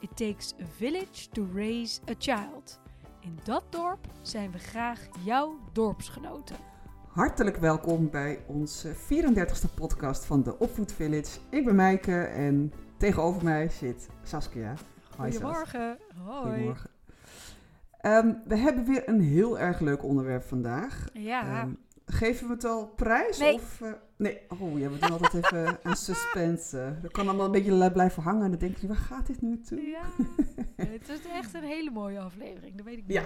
It takes a village to raise a child. In dat dorp zijn we graag jouw dorpsgenoten. Hartelijk welkom bij onze 34e podcast van de Opvoed Village. Ik ben Meike en tegenover mij zit Saskia. Hoi, Goedemorgen. Hoi. Goedemorgen. Um, we hebben weer een heel erg leuk onderwerp vandaag. Ja. Um, geven we het al prijs? Nee. Of, uh, nee. Oh ja, we doen altijd even een suspense. Dat kan allemaal een beetje blijven hangen en dan denk je, waar gaat dit nu naartoe? Ja, het is echt een hele mooie aflevering, dat weet ik niet. Ja,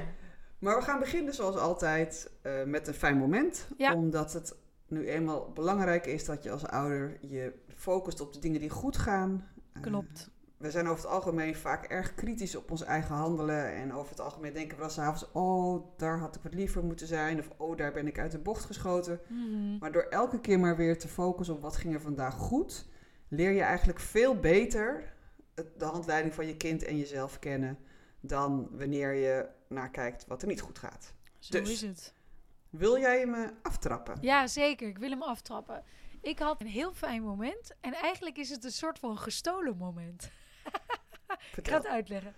maar we gaan beginnen zoals altijd uh, met een fijn moment. Ja. Omdat het nu eenmaal belangrijk is dat je als ouder je focust op de dingen die goed gaan. Klopt. We zijn over het algemeen vaak erg kritisch op ons eigen handelen. En over het algemeen denken we dan s'avonds: oh, daar had ik wat liever moeten zijn. Of oh, daar ben ik uit de bocht geschoten. Mm -hmm. Maar door elke keer maar weer te focussen op wat ging er vandaag goed, leer je eigenlijk veel beter de handleiding van je kind en jezelf kennen. Dan wanneer je naar kijkt wat er niet goed gaat. Zo dus, is het. Wil jij me aftrappen? Ja, zeker. Ik wil hem aftrappen. Ik had een heel fijn moment. En eigenlijk is het een soort van gestolen moment. Ik ga het uitleggen.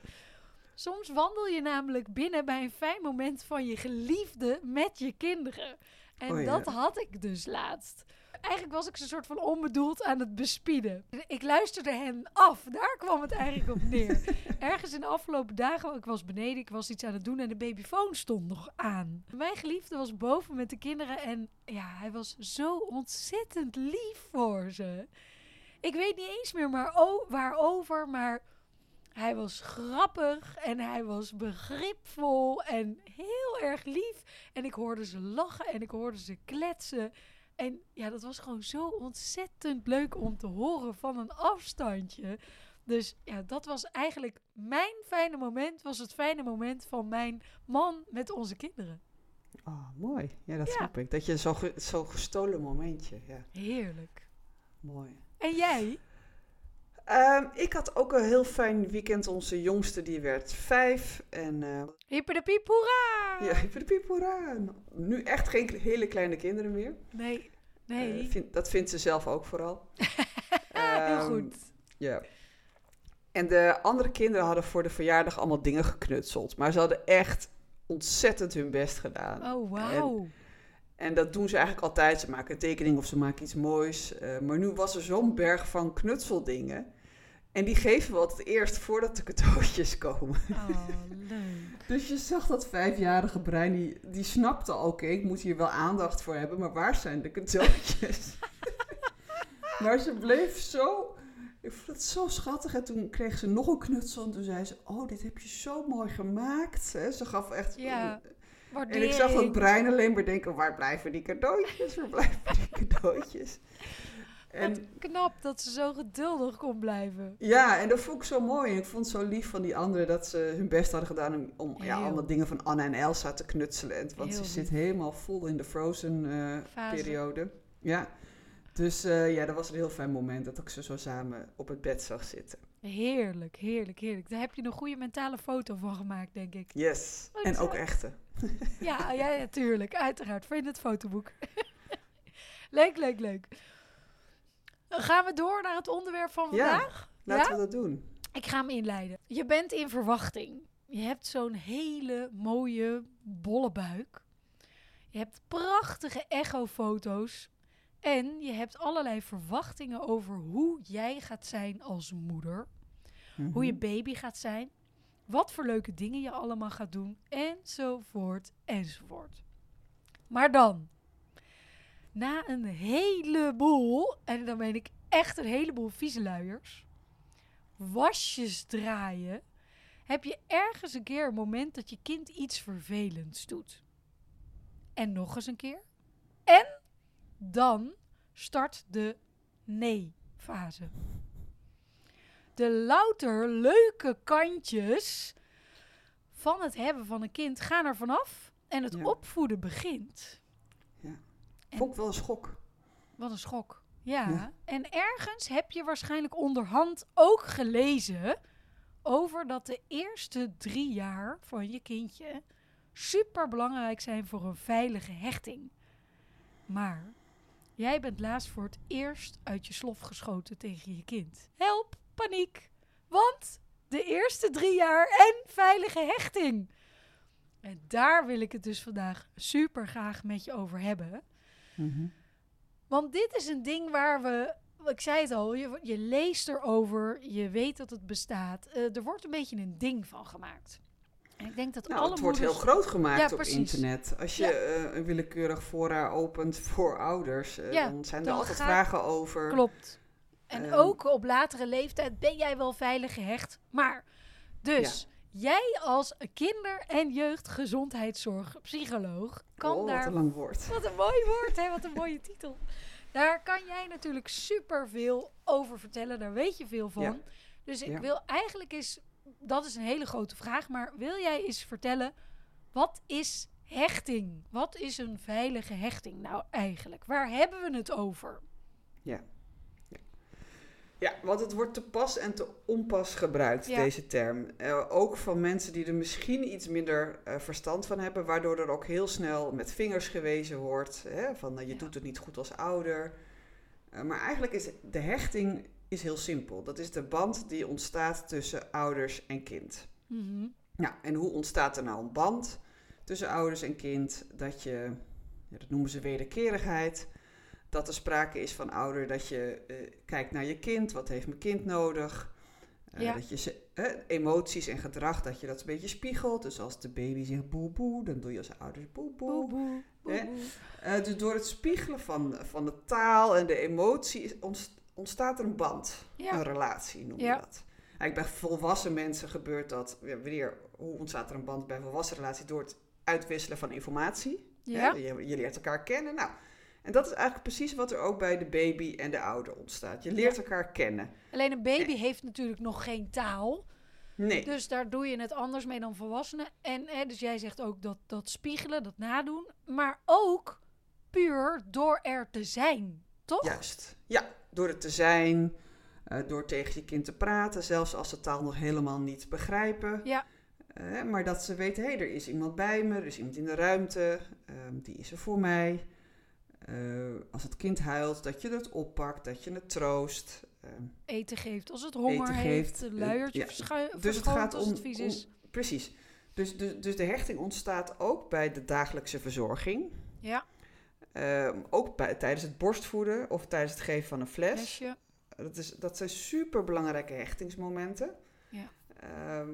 Soms wandel je namelijk binnen bij een fijn moment van je geliefde met je kinderen. En oh, ja. dat had ik dus laatst. Eigenlijk was ik ze soort van onbedoeld aan het bespieden. Ik luisterde hen af. Daar kwam het eigenlijk op neer. Ergens in de afgelopen dagen, ik was beneden, ik was iets aan het doen en de babyfoon stond nog aan. Mijn geliefde was boven met de kinderen en ja, hij was zo ontzettend lief voor ze. Ik weet niet eens meer maar waarover, maar hij was grappig en hij was begripvol en heel erg lief. En ik hoorde ze lachen en ik hoorde ze kletsen. En ja, dat was gewoon zo ontzettend leuk om te horen van een afstandje. Dus ja, dat was eigenlijk mijn fijne moment. Was het fijne moment van mijn man met onze kinderen. Oh, mooi. Ja, dat Ja. snap ik. Dat je zo'n zo gestolen momentje. Ja, Heerlijk. mooi. En jij? Ehm, ik had ook een heel fijn weekend. Onze jongste die werd vijf. En uh, Hippe de piep, hoera! ja, de piep, hoera. Nu echt geen hele kleine kinderen meer. Nee, nee. Eh, vind, dat vindt ze zelf ook vooral. heel Ehm, goed. Ja. En de andere kinderen hadden voor de verjaardag allemaal dingen geknutseld. Maar ze hadden echt ontzettend hun best gedaan. Oh, wauw. En dat doen ze eigenlijk altijd. Ze maken een tekening of ze maken iets moois. Uh, maar nu was er zo'n berg van knutseldingen. En die geven we altijd eerst voordat de cadeautjes komen. Oh, leuk. Dus je zag dat vijfjarige brein, die, die snapte al, oké, ik moet hier wel aandacht voor hebben. Maar waar zijn de cadeautjes? maar ze bleef zo... Ik vond het zo schattig. En toen kreeg ze nog een knutsel. En toen zei ze, oh, dit heb je zo mooi gemaakt. Ze gaf echt... Ja, En ik zag dat brein alleen maar denken, waar blijven die cadeautjes? Waar blijven die cadeautjes? En, knap dat ze zo geduldig kon blijven. Ja, en dat vond ik zo mooi. En ik vond het zo lief van die anderen dat ze hun best hadden gedaan om, om ja, allemaal dingen van Anna en Elsa te knutselen. En, want Heel ze lief. zit helemaal vol in de. Frozen-periode. ja. Dus uh, ja, dat was een heel fijn moment dat ik ze zo samen op het bed zag zitten. Heerlijk, heerlijk, heerlijk. Daar heb je een goede mentale foto van gemaakt, denk ik. Yes, Oh, en zo. ook echte. Ja, ja, natuurlijk. Uiteraard. Vind het fotoboek. leuk, leuk, leuk. Gaan we door naar het onderwerp van Ja. vandaag? Laten we dat doen. Ik ga hem inleiden. Je bent in verwachting. Je hebt zo'n hele mooie bolle buik. Je hebt prachtige echofoto's. En je hebt allerlei verwachtingen over hoe jij gaat zijn als moeder. Hoe je Mhm. baby gaat zijn. Wat voor leuke dingen je allemaal gaat doen. Enzovoort, enzovoort. Maar dan, na een heleboel, en dan meen ik echt een heleboel vieze luiers, wasjes draaien, heb je ergens een keer een moment dat je kind iets vervelends doet. En nog eens een keer. En dan start de nee-fase. De louter leuke kantjes van het hebben van een kind gaan er vanaf en het Ja. opvoeden begint. En- Vond ik wel een schok. Wat een schok. Ja. Ja. En ergens heb je waarschijnlijk onderhand ook gelezen over dat de eerste drie jaar van je kindje super belangrijk zijn voor een veilige hechting. Maar jij bent laatst voor het eerst uit je slof geschoten tegen je kind. Help, paniek. Want de eerste drie jaar en veilige hechting. En daar wil ik het dus vandaag super graag met je over hebben. Mhm. Want dit is een ding waar we, ik zei het al, je, je leest erover, je weet dat het bestaat. Eh, er wordt een beetje een ding van gemaakt. En ik denk dat Nou, alle het wordt heel moeders... groot gemaakt Ja, op internet. Als je Ja. eh, een willekeurig fora opent voor ouders, eh, Ja, dan zijn er dan altijd gaat- vragen over. Klopt. En ook op latere leeftijd ben jij wel veilig gehecht. Maar, dus, jij als kinder- en jeugdgezondheidszorgpsycholoog kan oh, daar wat een lang woord. Wat een mooi woord, hè? Wat een mooie titel. Daar kan jij natuurlijk super veel over vertellen. Daar weet je veel van. Ja. Dus ik Ja. wil eigenlijk eens... Dat is een hele grote vraag. Maar wil jij eens vertellen... Wat is hechting? Wat is een veilige hechting nou eigenlijk? Waar hebben we het over? Ja, want het wordt te pas en te onpas gebruikt, Ja. deze term. Eh, ook van mensen die er misschien iets minder eh, verstand van hebben, waardoor er ook heel snel met vingers gewezen wordt. Hè, van eh, je Ja. doet het niet goed als ouder. Maar eigenlijk is de hechting is heel simpel. Dat is de band die ontstaat tussen ouders en kind. Mhm. Nou, en hoe ontstaat er nou een band tussen ouders en kind? Dat je, ja, dat noemen ze wederkerigheid, dat er sprake is van ouder dat je eh, kijkt naar je kind, wat heeft mijn kind nodig? Eh, Ja. Dat je ze, eh, emoties en gedrag, dat je dat een beetje spiegelt. Dus als de baby zegt boe boe, dan doe je als ouder boe boe. Boe, boe, dus door het spiegelen van, van de taal en de emotie ontstaat er een band, Ja. een relatie noem je Ja. dat. Eigenlijk bij volwassen mensen gebeurt dat, ja, wanneer, hoe ontstaat er een band bij een volwassen relatie? Door het uitwisselen van informatie. Ja. Je leert elkaar kennen. Nou, en dat is eigenlijk precies wat er ook bij de baby en de ouder ontstaat. Je leert elkaar kennen. Alleen een baby heeft natuurlijk nog geen taal. Nee, Dus daar doe je het anders mee dan volwassenen. En hè, dus jij zegt ook dat, dat spiegelen, dat nadoen. Maar ook puur door er te zijn. Toch? juist. Ja, door het te zijn, eh, door tegen je kind te praten, zelfs als ze taal nog helemaal niet begrijpen. Ja. Eh, maar dat ze weten, hé, er is iemand bij me, er is iemand in de ruimte, ehm, die is er voor mij. Eh, als het kind huilt, dat je het oppakt, dat je het troost. Ehm, Eten geeft als het honger heeft. geeft, eh, luiertje ja. verschu- dus het gaat als om, het vies is. om- precies. Dus, dus, dus de hechting ontstaat ook bij de dagelijkse verzorging. Ja, Ehm, ook bij, tijdens het borstvoeden of tijdens het geven van een fles. flesje. Dat, is, dat zijn super belangrijke hechtingsmomenten. Ja. Ehm,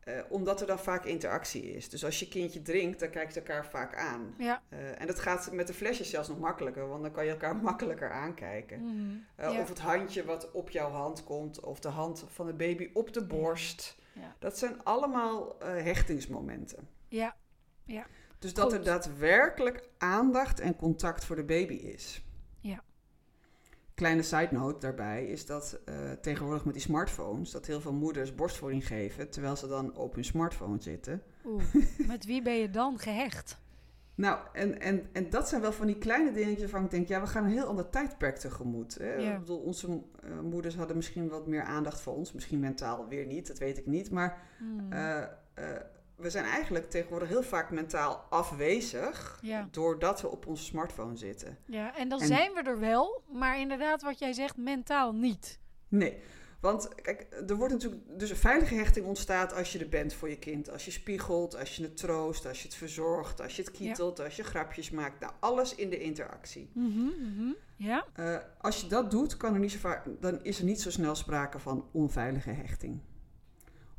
eh, omdat er dan vaak interactie is. Dus als je kindje drinkt, dan kijkt je elkaar vaak aan. Ja. Eh, en dat gaat met de flesjes zelfs nog makkelijker, want dan kan je elkaar makkelijker aankijken. Mhm. Eh, Ja. Of het handje wat op jouw hand komt, of de hand van de baby op de borst. Ja. Dat zijn allemaal hechtingsmomenten. Ja. Dus dat er daadwerkelijk aandacht en contact voor de baby is. Kleine side note daarbij is dat eh, tegenwoordig met die smartphones, dat heel veel moeders borstvoeding geven terwijl ze dan op hun smartphone zitten. Oeh. Met wie ben je dan gehecht? Nou, en, en, en dat zijn wel van die kleine dingetjes waarvan ik denk, ja, we gaan een heel ander tijdperk tegemoet. Hè? Ik bedoel, onze eh, moeders hadden misschien wat meer aandacht voor ons, misschien mentaal weer niet, dat weet ik niet. Maar Hmm. eh, we zijn eigenlijk tegenwoordig heel vaak mentaal afwezig, Ja. doordat we op onze smartphone zitten. ja, en dan en- zijn we er wel, maar inderdaad wat jij zegt, mentaal niet. Nee, want kijk, er wordt natuurlijk dus een veilige hechting ontstaat als je er bent voor je kind. Als je spiegelt, als je het troost, als je het verzorgt, als je het kietelt, als je grapjes maakt. Nou, alles in de interactie. Mhm, mhm. Ja? Eh, als je dat doet, kan er niet zo vaak, dan is er niet zo snel sprake van onveilige hechting.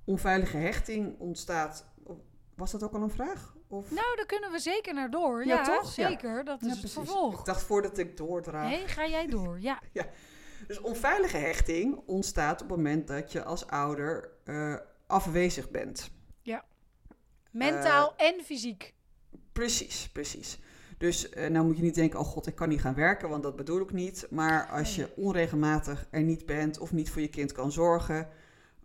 Onveilige hechting ontstaat. Was dat ook al een vraag? Of? Nou, daar kunnen we zeker naar door. Ja, Ja, toch? Ja. zeker. Dat Ja, is het vervolg. Ik dacht voordat ik doordraag. Nee, ga jij door. Ja. Dus onveilige hechting ontstaat op het moment dat je als ouder eh, afwezig bent. Mentaal en fysiek. Precies, precies. Dus eh, nou moet je niet denken, oh god, ik kan niet gaan werken, want dat bedoel ik niet. Maar als je onregelmatig er niet bent of niet voor je kind kan zorgen,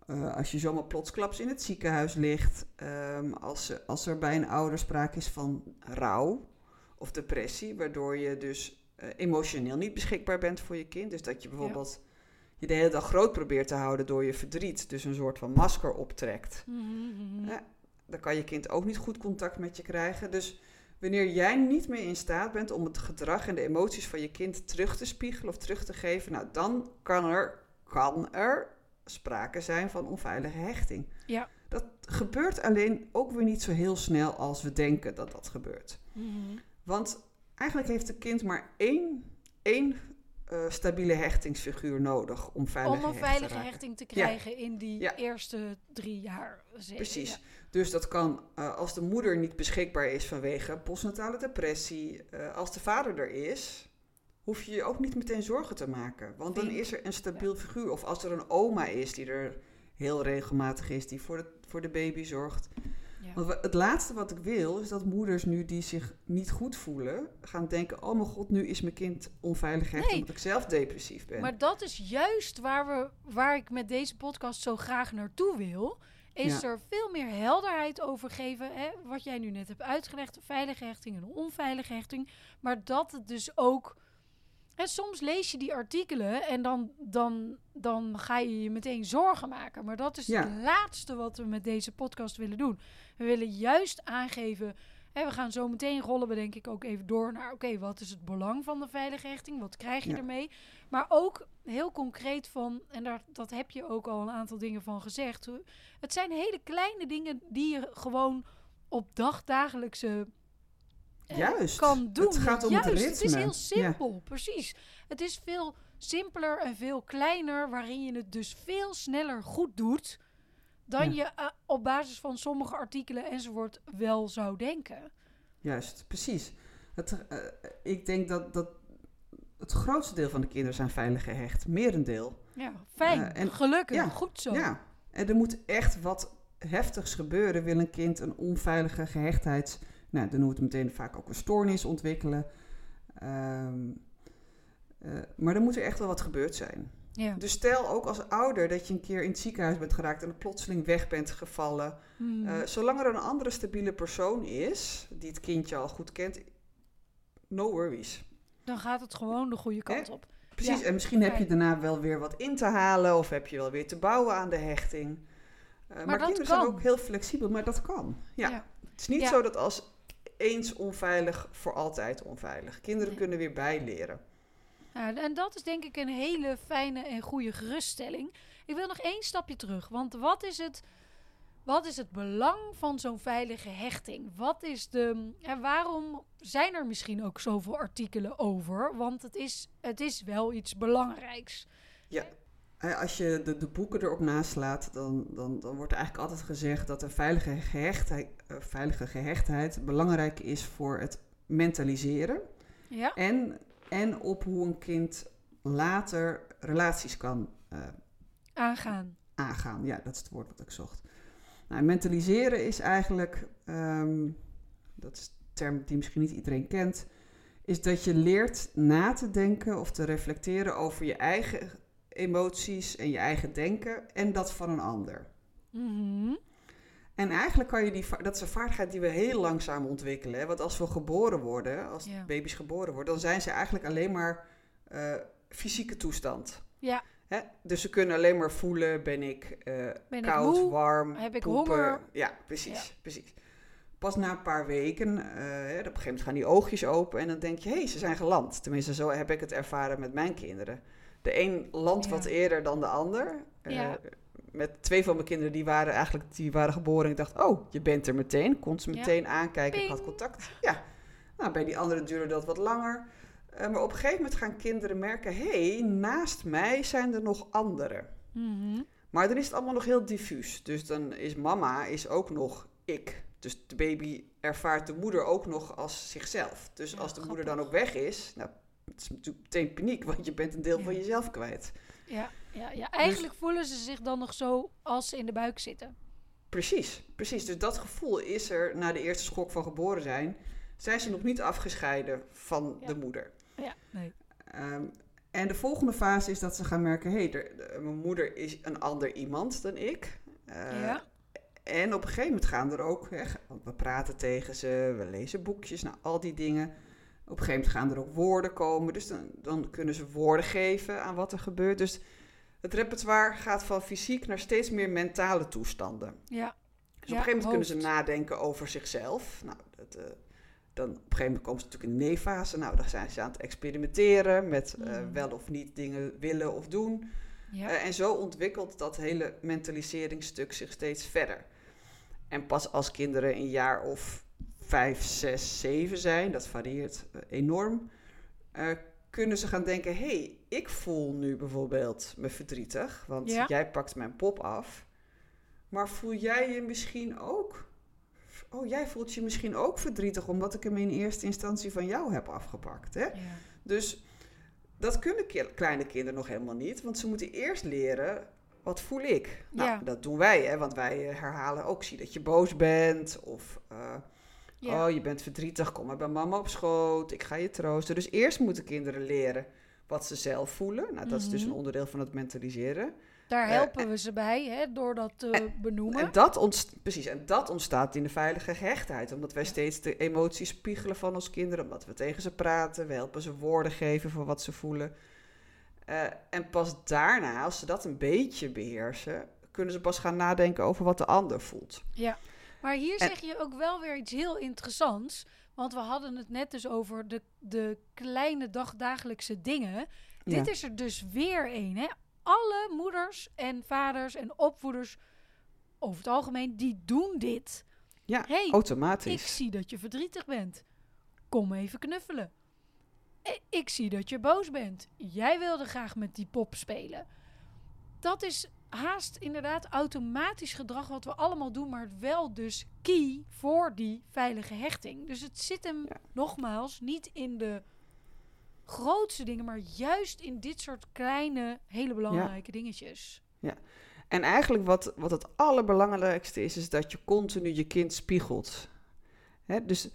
eh, als je zomaar plotsklaps in het ziekenhuis ligt, ehm, als, als er bij een ouder sprake is van rouw of depressie, waardoor je dus eh, emotioneel niet beschikbaar bent voor je kind. Dus dat je bijvoorbeeld je de hele dag groot probeert te houden door je verdriet, dus een soort van masker optrekt. Mhm. Ja, dan kan je kind ook niet goed contact met je krijgen. Dus wanneer jij niet meer in staat bent om het gedrag en de emoties van je kind terug te spiegelen of terug te geven, nou dan kan er, kan er sprake zijn van onveilige hechting. Ja. Dat gebeurt alleen ook weer niet zo heel snel als we denken dat dat gebeurt. Mhm. Want eigenlijk heeft een kind maar één, één eh, stabiele hechtingsfiguur nodig om veilig Om een te veilige hechting te krijgen in die Ja. eerste drie jaar. zeker. Precies. Ja. Dus dat kan eh, als de moeder niet beschikbaar is vanwege postnatale depressie, eh, als de vader er is, hoef je je ook niet meteen zorgen te maken. Want dan is er een stabiel figuur. Of als er een oma is die er heel regelmatig is, die voor de, voor de baby zorgt. Ja. Want wa- het laatste wat ik wil, is dat moeders nu die zich niet goed voelen, gaan denken: oh mijn god, nu is mijn kind onveilig gehecht Nee. omdat ik zelf depressief ben. Maar dat is juist waar, we, waar ik met deze podcast zo graag naartoe wil. Is Ja. er veel meer helderheid over geven. Hè, wat jij nu net hebt uitgelegd. Veilige hechting en onveilige hechting. Maar dat het dus ook... Hè, soms lees je die artikelen en dan, dan, dan ga je je meteen zorgen maken. Maar dat is Ja. het laatste wat we met deze podcast willen doen. We willen juist aangeven... Hè, we gaan zo meteen rollen we denk ik ook even door naar... Oké, wat is het belang van de veilige hechting? Wat krijg je Ja. ermee? Maar ook heel concreet van, en daar, dat heb je ook al een aantal dingen van gezegd. Het zijn hele kleine dingen die je gewoon op dagdagelijkse Juist. kan doen. Het gaat om Juist, het het is ritme. heel simpel, precies. Het is veel simpeler en veel kleiner, waarin je het dus veel sneller goed doet dan Ja. je eh, op basis van sommige artikelen enzovoort wel zou denken. Juist, precies. Het, eh, ik denk dat, dat het grootste deel van de kinderen zijn veilig gehecht. Merendeel. Ja, fijn, Eh, en- gelukkig, ja, goed zo. Ja, en er moet echt wat heftigs gebeuren. Wil een kind een onveilige gehechtheid... Nou, dan we het meteen vaak ook een stoornis ontwikkelen. Ehm, eh, maar er moet er echt wel wat gebeurd zijn. Ja. Dus stel ook als ouder dat je een keer in het ziekenhuis bent geraakt... en plotseling weg bent gevallen. Hmm. Eh, zolang er een andere stabiele persoon is... die het kindje al goed kent... no worries. dan gaat het gewoon de goede kant Hè? op. Precies, Ja, en misschien heb je daarna wel weer wat in te halen of heb je wel weer te bouwen aan de hechting. Eh, maar kinderen kan. zijn ook heel flexibel, maar dat kan. Ja. Ja. Het is niet zo dat als eens onveilig, voor altijd onveilig. Kinderen Nee. kunnen weer bijleren. Ja, en dat is denk ik een hele fijne en goede geruststelling. Ik wil nog één stapje terug. Want wat is het, wat is het belang van zo'n veilige hechting? Wat is de, en waarom zijn er misschien ook zoveel artikelen over? Want het is, het is wel iets belangrijks. Eh, Als je de, de boeken erop naslaat, dan, dan, dan wordt eigenlijk altijd gezegd dat een veilige gehechtheid, eh, veilige gehechtheid belangrijk is voor het mentaliseren. Ja, En, en op hoe een kind later relaties kan eh, aangaan. aangaan. Ja, dat is het woord wat ik zocht. Nou, mentaliseren is eigenlijk, ehm, dat is een term die misschien niet iedereen kent, is dat je leert na te denken of te reflecteren over je eigen emoties en je eigen denken en dat van een ander. Mhm. En eigenlijk kan je die, dat is een vaardigheid die we heel langzaam ontwikkelen. Hè? Want als we geboren worden, als baby's geboren worden, dan zijn ze eigenlijk alleen maar eh, fysieke toestand. Ja. Hè? Dus ze kunnen alleen maar voelen, ben ik eh, Ben koud, warm, Heb ik poepen. honger? Ja, precies, precies. Pas na een paar weken, hè, op een gegeven moment gaan die oogjes open en dan denk je, hé, hey, ze zijn geland. Tenminste, zo heb ik het ervaren met mijn kinderen. De een landt wat eerder dan de ander. Eh, met twee van mijn kinderen, die waren eigenlijk die waren geboren. En ik dacht, oh, je bent er meteen. Kon ze meteen aankijken, ik had contact. Ja. Nou, bij die andere duurde dat wat langer. Eh, maar op een gegeven moment gaan kinderen merken, hé, hey, naast mij zijn er nog anderen. Mhm. Maar dan is het allemaal nog heel diffuus. Dus dan is mama is ook nog ik. Dus de baby ervaart de moeder ook nog als zichzelf. Dus Ja, als de moeder dan ook weg is, nou, het is natuurlijk meteen paniek, want je bent een deel Ja. van jezelf kwijt. Ja, ja, ja, eigenlijk voelen ze zich dan nog zo als ze in de buik zitten. Precies, precies. Dus dat gevoel is er na de eerste schok van geboren zijn. Zijn ze nog niet afgescheiden van Ja. de moeder. Ja, nee. Ehm, En de volgende fase is dat ze gaan merken: hé, hey, mijn moeder is een ander iemand dan ik. Uh, ja. En op een gegeven moment gaan er ook, hè, want we praten tegen ze, we lezen boekjes, nou al die dingen. Op een gegeven moment gaan er ook woorden komen, dus dan, dan kunnen ze woorden geven aan wat er gebeurt. Dus het repertoire gaat van fysiek naar steeds meer mentale toestanden. Ja. Dus op een gegeven moment kunnen ze nadenken over zichzelf. Nou, dat, uh, dan op een gegeven moment komen ze natuurlijk in de nee-fase. Nou, dan zijn ze aan het experimenteren met uh, wel of niet dingen willen of doen. Ja. Uh, en zo ontwikkelt dat hele mentaliseringsstuk zich steeds verder. En pas als kinderen een jaar of vijf, zes, zeven zijn, dat varieert uh, enorm, uh, kunnen ze gaan denken: hé, hey, ik voel nu bijvoorbeeld me verdrietig, want Ja. jij pakt mijn pop af. Maar voel jij je misschien ook? Oh, jij voelt je misschien ook verdrietig omdat ik hem in eerste instantie van jou heb afgepakt. Hè? Ja. Dus dat kunnen ki- kleine kinderen nog helemaal niet, want ze moeten eerst leren. Wat voel ik? Nou, Ja. dat doen wij, hè? want wij eh, herhalen ook. Zie dat je boos bent. Of eh, Ja. oh, je bent verdrietig. Kom maar bij mama op schoot. Ik ga je troosten. Dus eerst moeten kinderen leren wat ze zelf voelen. Nou, dat is dus Mhm. een onderdeel van het mentaliseren. Daar Eh, helpen we ze bij, hè, door dat te benoemen. En dat, ontst- precies, en dat ontstaat in de veilige gehechtheid. Omdat wij steeds de emoties spiegelen van ons kinderen. Omdat we tegen ze praten. We helpen ze woorden geven voor wat ze voelen. Eh, en pas daarna, als ze dat een beetje beheersen... kunnen ze pas gaan nadenken over wat de ander voelt. Ja, maar hier En- zeg je ook wel weer iets heel interessants. Want we hadden het net dus over de, de kleine dagdagelijkse dingen. Dit is er dus weer een. Hè? Alle moeders en vaders en opvoeders over het algemeen, die doen dit. Ja, Hey, Ik automatisch. zie dat je verdrietig bent. Kom even knuffelen. I- Ik zie dat je boos bent. Jij wilde graag met die pop spelen. Dat is haast inderdaad automatisch gedrag wat we allemaal doen, maar wel dus key voor die veilige hechting. Dus het zit hem Ja. nogmaals niet in de grootste dingen, maar juist in dit soort kleine, hele belangrijke dingetjes. En eigenlijk wat, wat het allerbelangrijkste is... is dat je continu je kind spiegelt. Hè, dus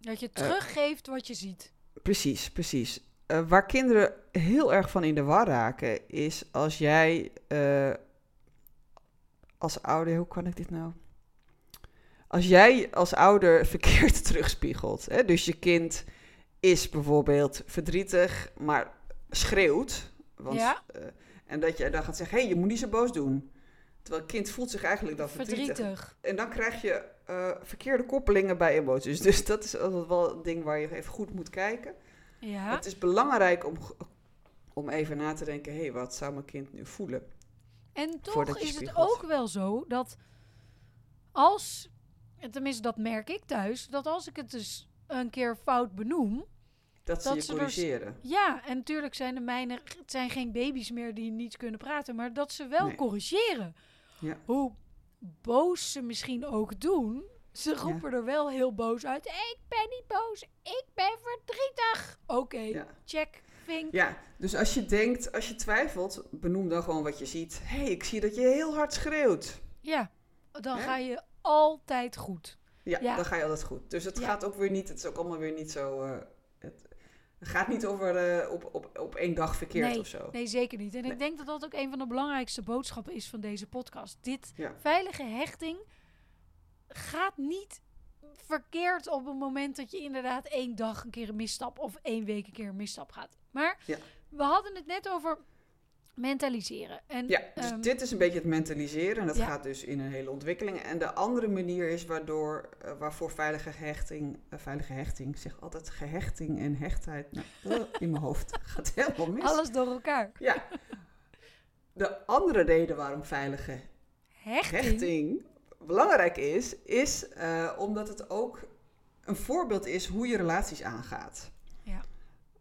Dat je Eh. teruggeeft wat je ziet. Precies, precies. Eh, waar kinderen heel erg van in de war raken, is als jij eh, als ouder, hoe kan ik dit nou? Als jij als ouder verkeerd terugspiegelt, hè, dus je kind is bijvoorbeeld verdrietig, maar schreeuwt, want, Ja. eh, en dat je dan gaat zeggen, hé, hey, je moet niet zo boos doen. Terwijl het kind voelt zich eigenlijk dan verdrietig. Verdrietig. En dan krijg je verkeerde koppelingen bij emoties. Dus dat is altijd wel een ding waar je even goed moet kijken. Ja. Het is belangrijk om, om even na te denken: hé, hey, wat zou mijn kind nu voelen? En toch is het ook wel zo dat als, en tenminste dat merk ik thuis, dat als ik het dus een keer fout benoem, Dat, ze Dat je ze corrigeren. ja, en natuurlijk zijn de mijne, het zijn geen baby's meer die niet kunnen praten, maar dat ze wel Nee. corrigeren. Ja. Hoe boos ze misschien ook doen, ze roepen er wel heel boos uit. Ik ben niet boos, ik ben verdrietig. Oké, Ja. check, vink. ja, dus als je denkt, als je twijfelt, benoem dan gewoon wat je ziet. Hé, hey, ik zie dat je heel hard schreeuwt. Ja, dan Hè? ga je altijd goed. Ja, Ja. dan ga je altijd goed. Dus het Ja. gaat ook weer niet, het is ook allemaal weer niet zo. eh, het, gaat niet over eh, op, op, op één dag verkeerd Nee, of zo. Nee, zeker niet. En Nee. ik denk dat dat ook een van de belangrijkste boodschappen is van deze podcast. Dit Ja. veilige hechting gaat niet verkeerd op het moment dat je inderdaad één dag een keer een misstap of één week een keer een misstap gaat. Maar Ja. we hadden het net over mentaliseren. En, Ja, dus ehm, dit is een beetje het mentaliseren. En dat ja. gaat dus in een hele ontwikkeling. En de andere manier is waardoor, eh, waarvoor veilige hechting, eh, veilige hechting, ik zeg altijd gehechting en hechtheid, nou, eh, in mijn hoofd gaat helemaal mis. alles door elkaar. Ja. De andere reden waarom veilige Hechting. hechting belangrijk is, is eh, omdat het ook een voorbeeld is hoe je relaties aangaat. Ja.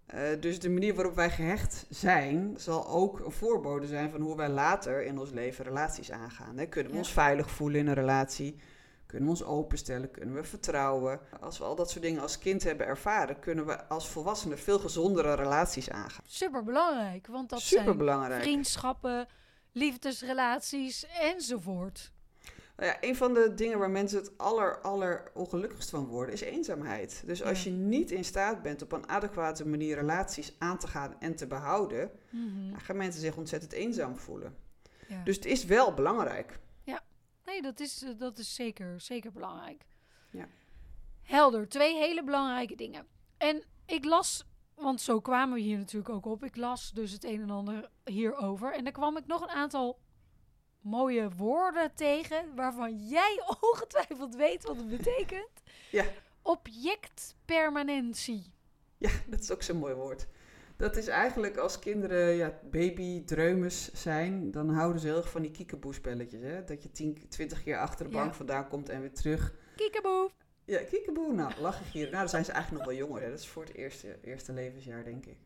Eh, dus de manier waarop wij gehecht zijn, zal ook een voorbode zijn van hoe wij later in ons leven relaties aangaan. Hè? Kunnen we Ja. ons veilig voelen in een relatie? Kunnen we ons openstellen? Kunnen we vertrouwen? Als we al dat soort dingen als kind hebben ervaren, kunnen we als volwassenen veel gezondere relaties aangaan. Super belangrijk, want dat zijn vriendschappen, liefdesrelaties enzovoort. Nou ja, een van de dingen waar mensen het aller, aller ongelukkigst van worden is eenzaamheid. Dus als Ja. je niet in staat bent op een adequate manier relaties aan te gaan en te behouden, Mhm. dan gaan mensen zich ontzettend eenzaam voelen. Ja. Dus het is wel belangrijk. Nee, dat is, eh, dat is zeker, zeker belangrijk. Ja. Helder, twee hele belangrijke dingen. En ik las, want zo kwamen we hier natuurlijk ook op. Ik las dus het een en ander hierover. En daar kwam ik nog een aantal mooie woorden tegen, waarvan jij ongetwijfeld weet wat het betekent. Ja. Objectpermanentie. Ja, dat is ook zo'n mooi woord. Dat is eigenlijk als kinderen ja, baby-dreumes zijn, dan houden ze heel erg van die kiekeboe-spelletjes. Hè? Dat je 10, 20 keer achter de Ja. bank vandaan komt en weer terug. Kiekeboe. Ja, kiekeboe, nou, lachen gieren. Nou, dan zijn ze eigenlijk nog wel jonger. Hè? Dat is voor het eerste, eerste levensjaar, denk ik.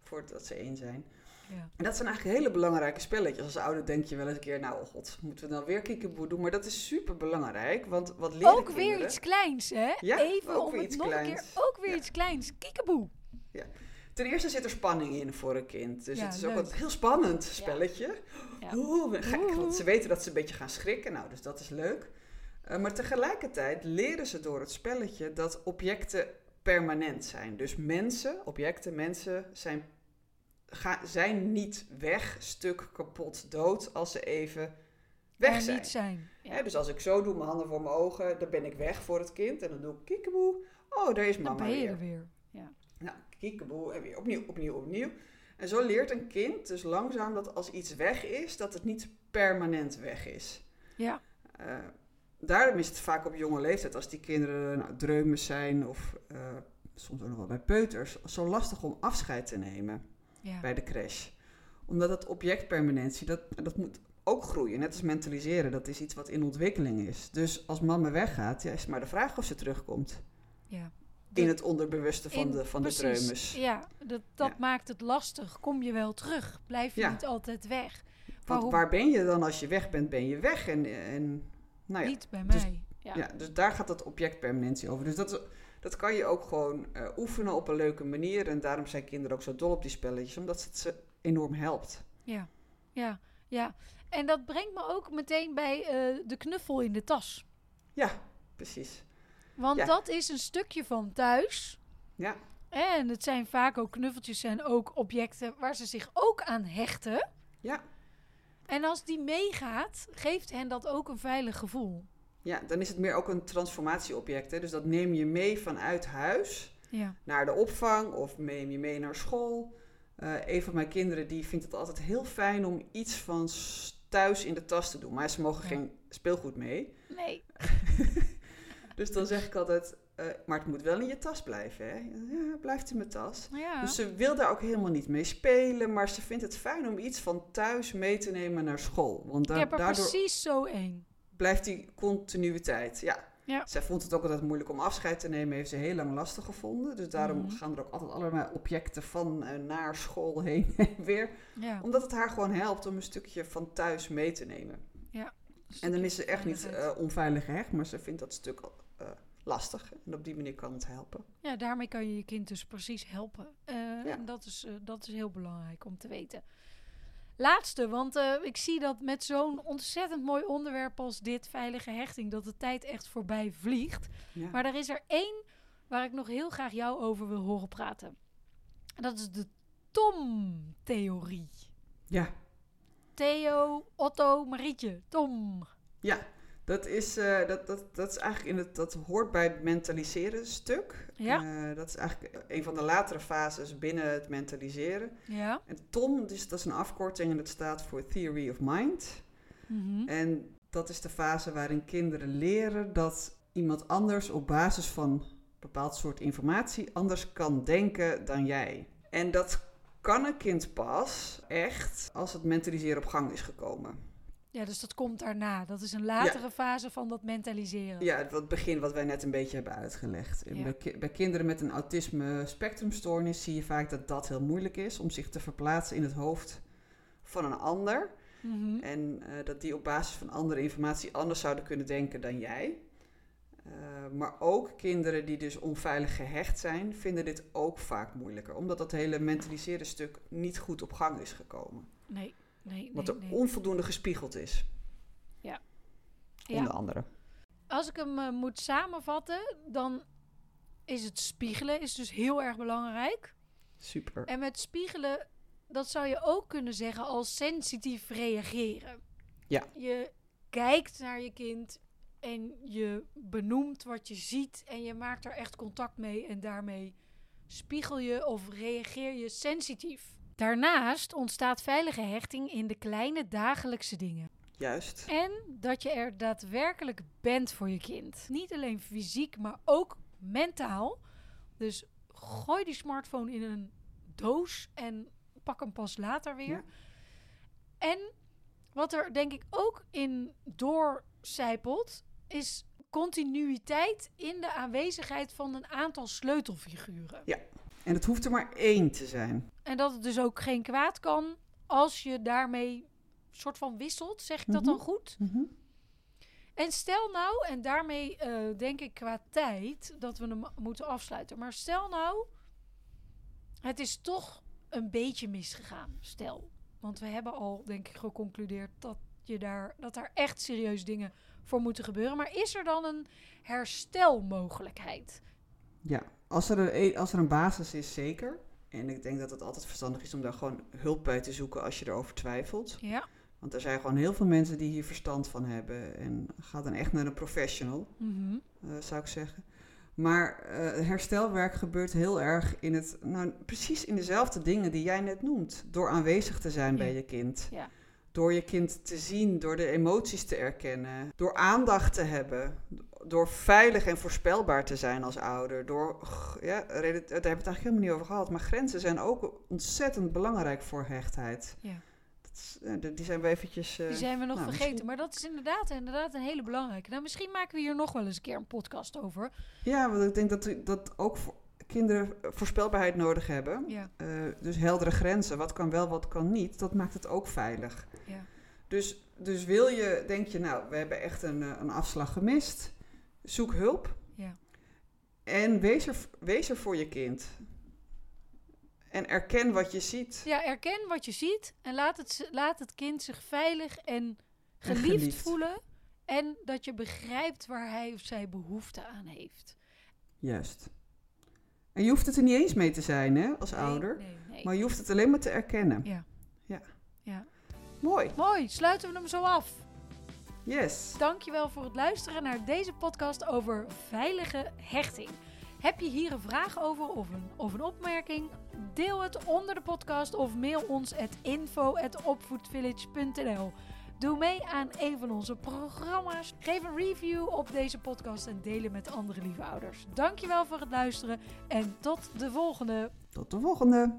Voordat ze één zijn. Ja. En dat zijn eigenlijk hele belangrijke spelletjes. Als ouder denk je wel eens een keer, nou god, moeten we dan weer kiekeboe doen? Maar dat is super belangrijk, want wat leren Ook weer iets kleins, hè? Ja, Even ook om weer het iets nog een kleins. keer. Ook weer Ja. iets kleins. Kiekeboe. Ten eerste zit er spanning in voor een kind. Dus Ja, het is ook een heel spannend spelletje. Ja. Oeh, gek, want ze weten dat ze een beetje gaan schrikken. Nou, dus dat is leuk. Eh, maar tegelijkertijd leren ze door het spelletje dat objecten permanent zijn. Dus mensen, objecten, mensen zijn, ga, zijn niet weg, stuk, kapot, dood als ze even weg Er zijn. niet zijn. Ja. Hè, dus als ik zo doe, mijn handen voor mijn ogen, dan ben ik weg voor het kind. En dan doe ik kiekeboe. Oh, daar is Dan mama ben je weer. er weer. Nou, kiekeboe en weer opnieuw, opnieuw, opnieuw. En zo leert een kind dus langzaam dat als iets weg is, dat het niet permanent weg is. Ja. Eh, daarom is het vaak op jonge leeftijd, als die kinderen nou, dreumes zijn of eh, soms ook nog wel bij peuters, zo lastig om afscheid te nemen Ja. bij de crash. Omdat het objectpermanentie, dat, dat moet ook groeien. Net als mentaliseren, dat is iets wat in ontwikkeling is. Dus als mama weggaat, ja, is het maar de vraag of ze terugkomt. ja. In het onderbewuste van in- de, van de. Ja, dat, dat Ja. maakt het lastig. Kom je wel terug? Blijf je Ja. niet altijd weg? Want waar ben je dan als je weg bent, ben je weg. En, en nou ja, niet bij dus- mij? Ja. ja. dus daar gaat dat objectpermanentie over. Dus dat, dat kan je ook gewoon eh, oefenen op een leuke manier. En daarom zijn kinderen ook zo dol op die spelletjes, omdat het ze enorm helpt. Ja. ja, ja. En dat brengt me ook meteen bij eh, de knuffel in de tas. Ja, precies. Want Ja. dat is een stukje van thuis. Ja, En het zijn vaak ook knuffeltjes zijn ook objecten waar ze zich ook aan hechten. ja. En als die meegaat, geeft hen dat ook een veilig gevoel. Ja, dan is het meer ook een transformatieobject. Hè? Dus dat neem je mee vanuit huis Ja. naar de opvang of neem je mee naar school. Eh, een van mijn kinderen die vindt het altijd heel fijn om iets van thuis in de tas te doen. Maar ze mogen Ja. geen speelgoed mee. Nee. Dus dan zeg ik altijd, eh, maar het moet wel in je tas blijven, hè? Ja, blijft in mijn tas. Ja. Dus ze wil daar ook helemaal niet mee spelen, maar ze vindt het fijn om iets van thuis mee te nemen naar school. Want da- ik heb er daardoor precies zo één. Blijft die continuïteit. Ja. Ja. Zij vond het ook altijd moeilijk om afscheid te nemen, heeft ze heel lang lastig gevonden. Dus daarom Mhm. gaan er ook altijd allerlei objecten van en naar school heen en weer. Ja. Omdat het haar gewoon helpt om een stukje van thuis mee te nemen. En dan is ze echt niet eh, onveilig gehecht, maar ze vindt dat stuk eh, lastig. En op die manier kan het helpen. Ja, daarmee kan je je kind dus precies helpen. Ja. En dat is, dat is heel belangrijk om te weten. Laatste, want eh, ik zie dat met zo'n ontzettend mooi onderwerp als dit, veilige hechting, dat de tijd echt voorbij vliegt. Ja. Maar er is er één waar ik nog heel graag jou over wil horen praten. En dat is de Tom-theorie. ja. Theo, Otto, Marietje, Tom. Ja, dat is, eh, dat, dat, dat is eigenlijk in het, dat hoort bij het mentaliseren stuk. Ja. Eh, dat is eigenlijk een van de latere fases binnen het mentaliseren. Ja. En TOM, dus, dat is een afkorting en dat staat voor Theory of Mind. Mhm. En dat is de fase waarin kinderen leren dat iemand anders op basis van een bepaald soort informatie anders kan denken dan jij. En dat kan een kind pas echt als het mentaliseren op gang is gekomen. Ja, dus dat komt daarna. Dat is een latere fase van dat mentaliseren. Ja, het begin wat wij net een beetje hebben uitgelegd. Ja. Bij, ki- bij kinderen met een autisme spectrumstoornis zie je vaak dat dat heel moeilijk is om zich te verplaatsen in het hoofd van een ander. Mhm. En eh, dat die op basis van andere informatie anders zouden kunnen denken dan jij. Eh, maar ook kinderen die dus onveilig gehecht zijn, vinden dit ook vaak moeilijker. Omdat dat hele mentaliseren stuk niet goed op gang is gekomen. Nee, nee, nee. Wat er nee. onvoldoende gespiegeld is. Ja. onder andere. Als ik hem eh, moet samenvatten, dan is het spiegelen is dus heel erg belangrijk. Super. En met spiegelen, dat zou je ook kunnen zeggen als sensitief reageren. Ja. Je kijkt naar je kind en je benoemt wat je ziet en je maakt er echt contact mee en daarmee spiegel je of reageer je sensitief. Daarnaast ontstaat veilige hechting in de kleine dagelijkse dingen. Juist. En dat je er daadwerkelijk bent voor je kind. Niet alleen fysiek, maar ook mentaal. Dus gooi die smartphone in een doos en pak hem pas later weer. Ja. En wat er denk ik ook in doorcijpelt, is continuïteit in de aanwezigheid van een aantal sleutelfiguren. En het hoeft er maar één te zijn. En dat het dus ook geen kwaad kan als je daarmee soort van wisselt. Zeg ik dat dan Mhm. goed? Mhm. En stel nou, en daarmee eh, denk ik qua tijd dat we hem moeten afsluiten. Maar stel nou, het is toch een beetje misgegaan. Stel. Want we hebben al, denk ik, geconcludeerd dat, je daar, dat daar echt serieus dingen voor moeten gebeuren. Maar is er dan een herstelmogelijkheid? Ja, als er, een, e- als er een basis is, zeker. En ik denk dat het altijd verstandig is om daar gewoon hulp bij te zoeken als je erover twijfelt. Ja. Want er zijn gewoon heel veel mensen die hier verstand van hebben. En ga dan echt naar een professional, Mhm. eh, zou ik zeggen. Maar eh, herstelwerk gebeurt heel erg in het, nou, precies in dezelfde dingen die jij net noemt. Door aanwezig te zijn bij je kind. Ja. Door je kind te zien, door de emoties te erkennen. Door aandacht te hebben. Door veilig en voorspelbaar te zijn als ouder. Door, ja, daar hebben we het eigenlijk helemaal niet over gehad. Maar grenzen zijn ook ontzettend belangrijk voor hechtheid. Ja. Is, eh, die zijn we eventjes... eh, Die zijn we nog nou, vergeten. misschien- Maar dat is inderdaad, inderdaad een hele belangrijke. Nou, misschien maken we hier nog wel eens een keer een podcast over. Ja, want ik denk dat, dat ook voor kinderen voorspelbaarheid nodig hebben. Ja. Eh, dus heldere grenzen. Wat kan wel, wat kan niet. Dat maakt het ook veilig. Ja. Dus, dus wil je, denk je, nou, we hebben echt een, eh, een afslag gemist. Zoek hulp. Ja. En wees er, wees er voor je kind. En erken wat je ziet. Ja, erken wat je ziet en laat het, laat het kind zich veilig en En geliefd, geliefd. voelen. En dat je begrijpt waar hij of zij behoefte aan heeft. Juist. En je hoeft het er niet eens mee te zijn, hè, als Nee, ouder. Nee, nee. Maar je hoeft het alleen maar te erkennen. Ja. Ja. Ja. Mooi. Mooi, sluiten we hem zo af. Yes. Dankjewel voor het luisteren naar deze podcast over veilige hechting. Heb je hier een vraag over of een, of een opmerking? Deel het onder de podcast of mail ons at info.opvoedvillage.nl. Doe mee aan een van onze programma's. Geef een review op deze podcast en deel het met andere lieve ouders. Dankjewel voor het luisteren en tot de volgende. Tot de volgende.